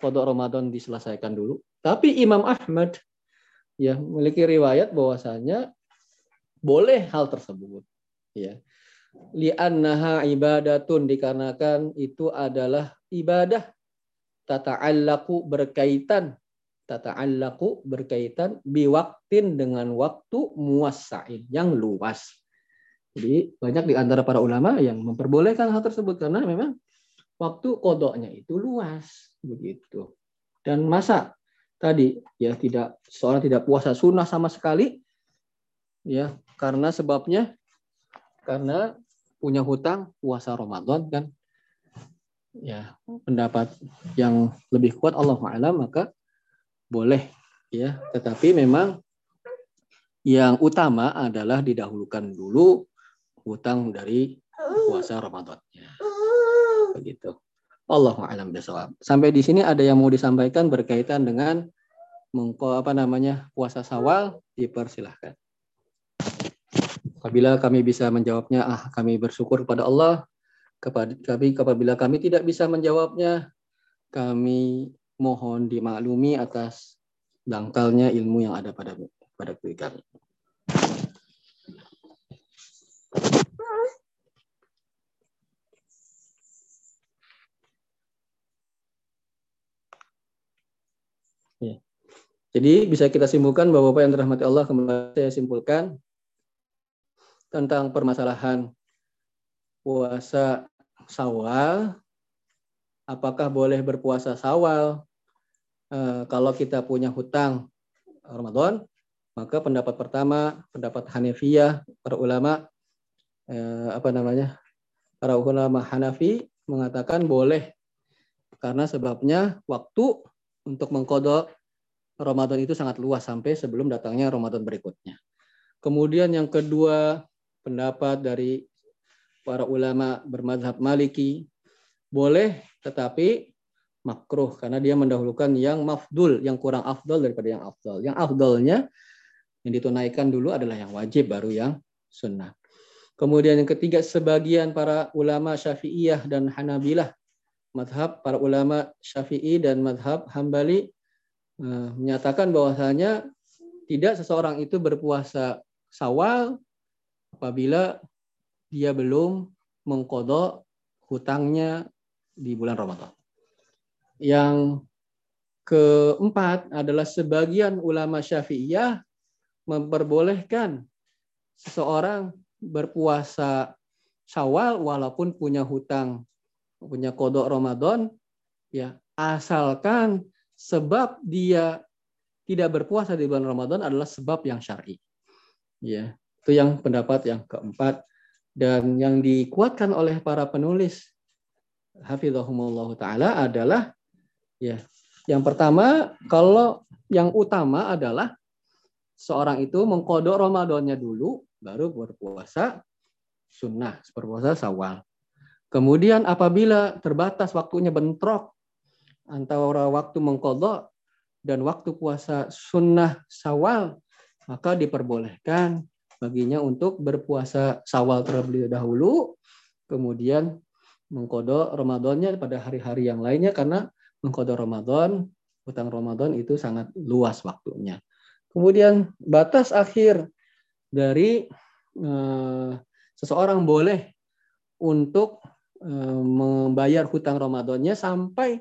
kodok Ramadan diselesaikan dulu. Tapi Imam Ahmad ya memiliki riwayat bahwasanya boleh hal tersebut. Ya li'annaha ibadatun dikarenakan itu adalah ibadah tata'allaku berkaitan tata'allaku berkaitan biwaktin dengan waktu muwassa'in yang luas. Jadi banyak di antara para ulama yang memperbolehkan hal tersebut karena memang waktu kodoknya itu luas begitu. Dan masa tadi ya tidak seorang tidak puasa sunnah sama sekali ya karena sebabnya karena punya hutang puasa Ramadan kan ya pendapat yang lebih kuat Allah alam maka boleh ya. Tetapi memang yang utama adalah didahulukan dulu hutang dari puasa Ramadannya. Begitu. Allah alam bisawab sampai di sini ada yang mau disampaikan berkaitan dengan mengko apa namanya puasa sawal dipersilahkan. Apabila kami bisa menjawabnya, ah kami bersyukur kepada Allah. Kepada kami, apabila kami tidak bisa menjawabnya, kami mohon dimaklumi atas dangkalnya ilmu yang ada pada pada diri kami. Ya. Jadi bisa kita simpulkan bahwa Bapak yang dirahmati Allah kembali saya simpulkan tentang permasalahan puasa sawal. Apakah boleh berpuasa sawal e, kalau kita punya hutang Ramadan? Maka pendapat pertama, pendapat Hanifiyah, para ulama e, apa namanya? Para ulama Hanafi mengatakan boleh karena sebabnya waktu untuk mengkodok Ramadan itu sangat luas sampai sebelum datangnya Ramadan berikutnya. Kemudian yang kedua pendapat dari para ulama bermadhab maliki boleh tetapi makruh karena dia mendahulukan yang mafdul yang kurang afdol daripada yang afdol yang afdolnya yang ditunaikan dulu adalah yang wajib baru yang sunnah. Kemudian yang ketiga sebagian para ulama syafi'iyah dan hanabilah madhab para ulama syafi'i dan madhab hambali eh, menyatakan bahwasanya tidak seseorang itu berpuasa sawal apabila dia belum mengkodok hutangnya di bulan Ramadan. Yang keempat adalah sebagian ulama Syafi'iyah memperbolehkan seseorang berpuasa Syawal walaupun punya hutang, punya kodok Ramadan, ya asalkan sebab dia tidak berpuasa di bulan Ramadan adalah sebab yang syar'i. Ya, itu yang pendapat yang keempat dan yang dikuatkan oleh para penulis hafizahumullah taala adalah ya yang pertama kalau yang utama adalah seorang itu mengkodok Ramadannya dulu baru berpuasa sunnah, berpuasa sawal. Kemudian apabila terbatas waktunya bentrok antara waktu mengkodok dan waktu puasa sunnah sawal, maka diperbolehkan baginya untuk berpuasa sawal terlebih dahulu, kemudian mengkodok Ramadannya pada hari-hari yang lainnya karena mengkodok Ramadan, hutang Ramadan itu sangat luas waktunya. Kemudian batas akhir dari eh, seseorang boleh untuk eh, membayar hutang Ramadannya sampai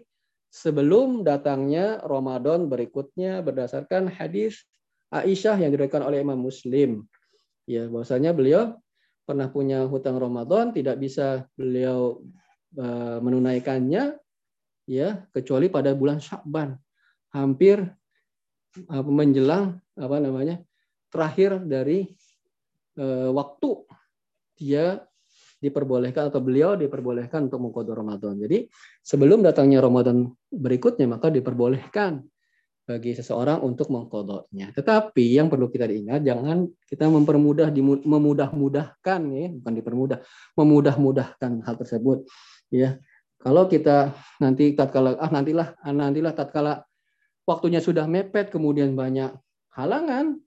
sebelum datangnya Ramadan berikutnya berdasarkan hadis Aisyah yang diriwayatkan oleh Imam Muslim. Ya, bahwasanya beliau pernah punya hutang Ramadan tidak bisa beliau eh, menunaikannya ya kecuali pada bulan Syakban hampir menjelang apa namanya terakhir dari eh, waktu dia diperbolehkan atau beliau diperbolehkan untuk mengkodok Ramadan. Jadi sebelum datangnya Ramadan berikutnya maka diperbolehkan bagi seseorang untuk mengkodoknya. Tetapi yang perlu kita diingat jangan kita mempermudah memudah-mudahkan ya, bukan dipermudah, memudah-mudahkan hal tersebut ya. Kalau kita nanti tatkala ah nantilah ah, nantilah tatkala waktunya sudah mepet kemudian banyak halangan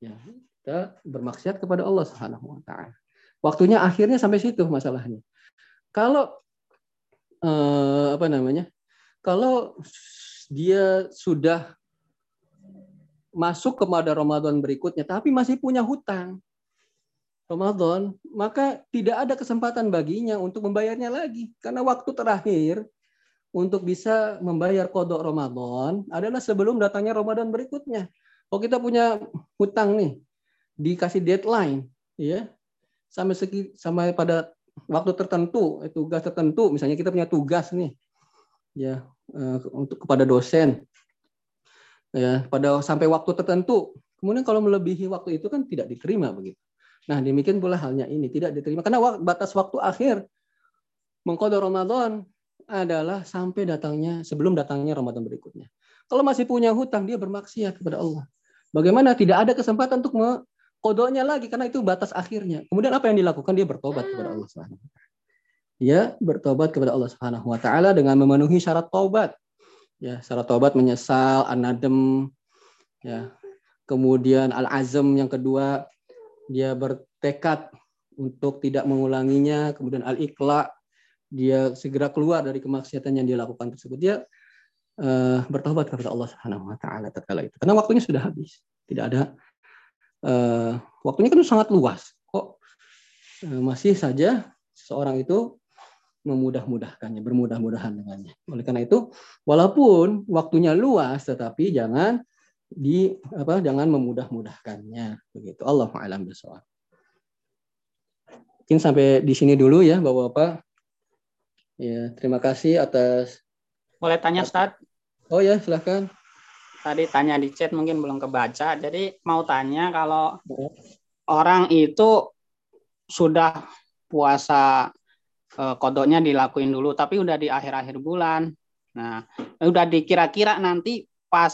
ya kita bermaksiat kepada Allah Subhanahu wa taala. Waktunya akhirnya sampai situ masalahnya. Kalau eh, apa namanya? Kalau dia sudah masuk kepada Ramadan berikutnya tapi masih punya hutang. Ramadan, maka tidak ada kesempatan baginya untuk membayarnya lagi. Karena waktu terakhir untuk bisa membayar kodok Ramadan adalah sebelum datangnya Ramadan berikutnya. Kalau kita punya hutang nih, dikasih deadline, ya, sampai segi sampai pada waktu tertentu, eh, tugas tertentu, misalnya kita punya tugas nih, ya eh, untuk kepada dosen, ya pada sampai waktu tertentu. Kemudian kalau melebihi waktu itu kan tidak diterima begitu. Nah demikian pula halnya ini tidak diterima karena batas waktu akhir mengkodok Ramadan adalah sampai datangnya sebelum datangnya Ramadan berikutnya. Kalau masih punya hutang dia bermaksiat kepada Allah. Bagaimana tidak ada kesempatan untuk kodoknya lagi karena itu batas akhirnya. Kemudian apa yang dilakukan? Dia bertobat kepada Allah Subhanahu Ya, bertobat kepada Allah Subhanahu wa taala dengan memenuhi syarat taubat. Ya, syarat taubat menyesal, anadem, ya. Kemudian al-azam yang kedua, dia bertekad untuk tidak mengulanginya, kemudian al-iqla, dia segera keluar dari kemaksiatan yang dia lakukan tersebut. Dia uh, bertobat kepada Allah Subhanahu wa taala tatkala itu. Karena waktunya sudah habis. Tidak ada uh, waktunya kan sangat luas. Kok uh, masih saja seorang itu memudah-mudahkannya, bermudah-mudahan dengannya. Oleh karena itu, walaupun waktunya luas, tetapi jangan di apa jangan memudah-mudahkannya begitu. Allah a'lam bishawab. Mungkin sampai di sini dulu ya Bapak-bapak. Ya, terima kasih atas Boleh tanya Ustaz? Oh ya, silahkan tadi tanya di chat mungkin belum kebaca. Jadi mau tanya kalau orang itu sudah puasa eh, kodoknya dilakuin dulu, tapi udah di akhir-akhir bulan. Nah, udah dikira-kira nanti pas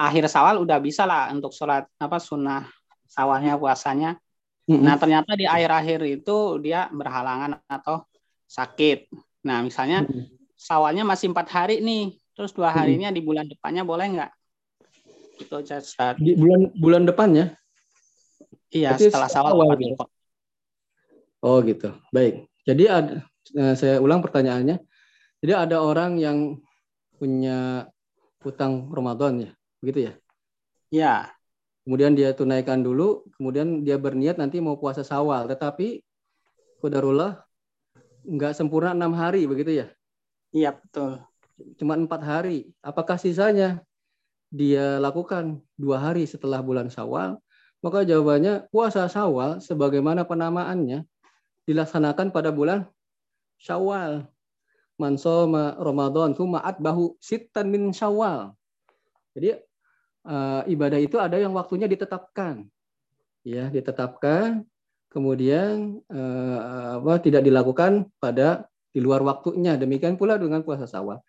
akhir sawal udah bisa lah untuk sholat apa sunnah sawalnya puasanya. Mm-hmm. Nah ternyata di akhir-akhir itu dia berhalangan atau sakit. Nah misalnya mm-hmm. sawalnya masih empat hari nih, Terus dua harinya di bulan depannya boleh nggak? Itu. Di bulan bulan depannya? Iya, Berarti setelah awal gitu. Oh gitu. Baik. Jadi ada, eh, saya ulang pertanyaannya. Jadi ada orang yang punya hutang Ramadan ya, begitu ya? Iya. Kemudian dia tunaikan dulu, kemudian dia berniat nanti mau puasa Sawal, tetapi Kudarullah nggak sempurna enam hari begitu ya? Iya betul. Cuma empat hari. Apakah sisanya dia lakukan dua hari setelah bulan Syawal? Maka jawabannya puasa Syawal sebagaimana penamaannya dilaksanakan pada bulan Syawal. Man soma Ramadan summa bahu sitan min Syawal. Jadi uh, ibadah itu ada yang waktunya ditetapkan. Ya, ditetapkan kemudian uh, apa tidak dilakukan pada di luar waktunya. Demikian pula dengan puasa sawal.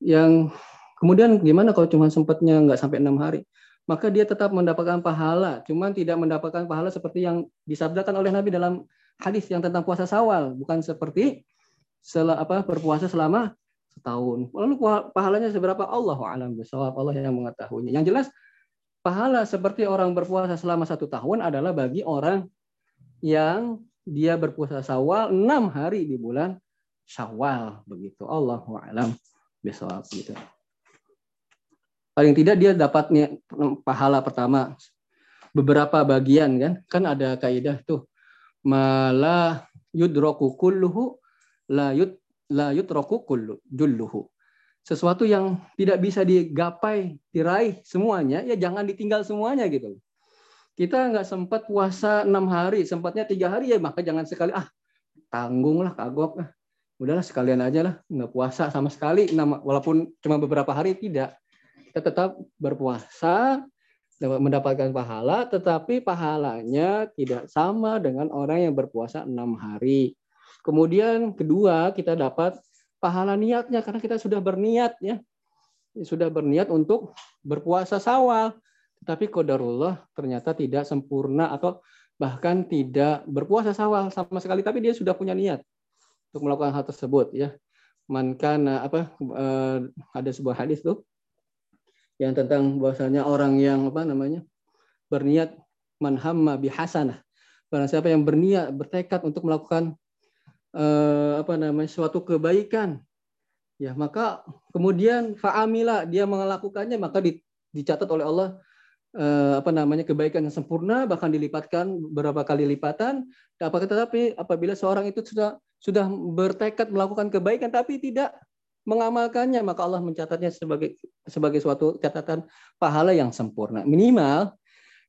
Yang kemudian gimana kalau cuma sempatnya nggak sampai enam hari? Maka dia tetap mendapatkan pahala, cuman tidak mendapatkan pahala seperti yang disabdakan oleh Nabi dalam hadis yang tentang puasa sawal, bukan seperti sel apa berpuasa selama setahun. Lalu pahalanya seberapa Allah alam bisawab Allah yang mengetahuinya. Yang jelas pahala seperti orang berpuasa selama satu tahun adalah bagi orang yang dia berpuasa sawal enam hari di bulan Syawal begitu. Allahu a'lam bishawab gitu. Paling tidak dia dapatnya pahala pertama beberapa bagian kan. Kan ada kaidah tuh mala yudroku kulluhu la yud la yudraku kullu julluhu. Sesuatu yang tidak bisa digapai, diraih semuanya, ya jangan ditinggal semuanya gitu. Kita nggak sempat puasa enam hari, sempatnya tiga hari ya maka jangan sekali ah tanggunglah kagok ah udahlah sekalian aja lah nggak puasa sama sekali walaupun cuma beberapa hari tidak kita tetap berpuasa mendapatkan pahala tetapi pahalanya tidak sama dengan orang yang berpuasa enam hari kemudian kedua kita dapat pahala niatnya karena kita sudah berniat ya sudah berniat untuk berpuasa sawal tetapi kodarullah ternyata tidak sempurna atau bahkan tidak berpuasa sawal sama sekali tapi dia sudah punya niat untuk melakukan hal tersebut ya. Man kana apa uh, ada sebuah hadis tuh yang tentang bahwasanya orang yang apa namanya berniat manhamma bihasanah. Barang siapa yang berniat bertekad untuk melakukan uh, apa namanya suatu kebaikan ya maka kemudian fa'amila dia melakukannya maka dicatat oleh Allah eh, apa namanya kebaikan yang sempurna bahkan dilipatkan beberapa kali lipatan tetapi apabila seorang itu sudah sudah bertekad melakukan kebaikan tapi tidak mengamalkannya maka Allah mencatatnya sebagai sebagai suatu catatan pahala yang sempurna. Minimal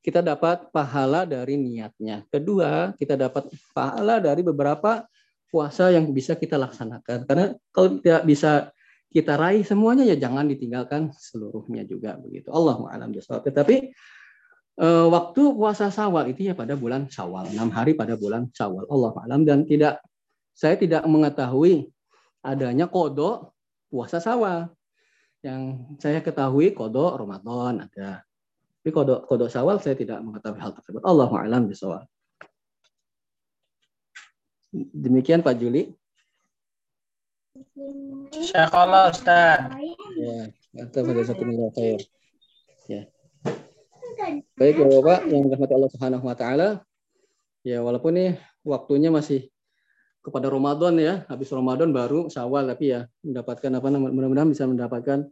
kita dapat pahala dari niatnya. Kedua kita dapat pahala dari beberapa puasa yang bisa kita laksanakan. Karena kalau tidak bisa kita raih semuanya ya jangan ditinggalkan seluruhnya juga begitu. Allah alam tetapi eh, waktu puasa sawal itu ya pada bulan sawal enam hari pada bulan sawal Allah alam. Dan tidak saya tidak mengetahui adanya kodok puasa sawal. Yang saya ketahui kodok Ramadan ada. Tapi kodok kodok sawal saya tidak mengetahui hal tersebut. Allah a'lam bisawal. Demikian Pak Juli. Syakallah Ustaz. Ya, kita pada satu khair. Ya. Baik Bapak yang dirahmati Allah Subhanahu wa taala. Ya, walaupun nih waktunya masih kepada Ramadan ya. Habis Ramadan baru Syawal tapi ya mendapatkan apa mudah-mudahan bisa mendapatkan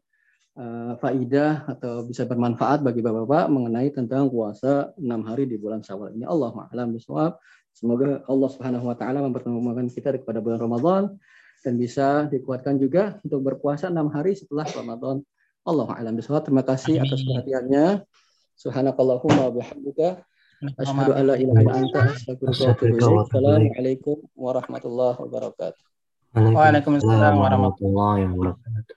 uh, faidah atau bisa bermanfaat bagi bapak-bapak mengenai tentang puasa enam hari di bulan Syawal ini. Allah a'lam bishawab semoga Allah Subhanahu wa taala mempertemukan kita kepada bulan Ramadan dan bisa dikuatkan juga untuk berpuasa enam hari setelah Ramadan. Allah a'lam bishawab terima kasih atas perhatiannya. Subhanakallahumma wa bihamdika Asyhadu an la ilaha illa anta astaghfiruka wa atubu ilaik. Assalamualaikum warahmatullahi wabarakatuh. Waalaikumsalam warahmatullahi wabarakatuh.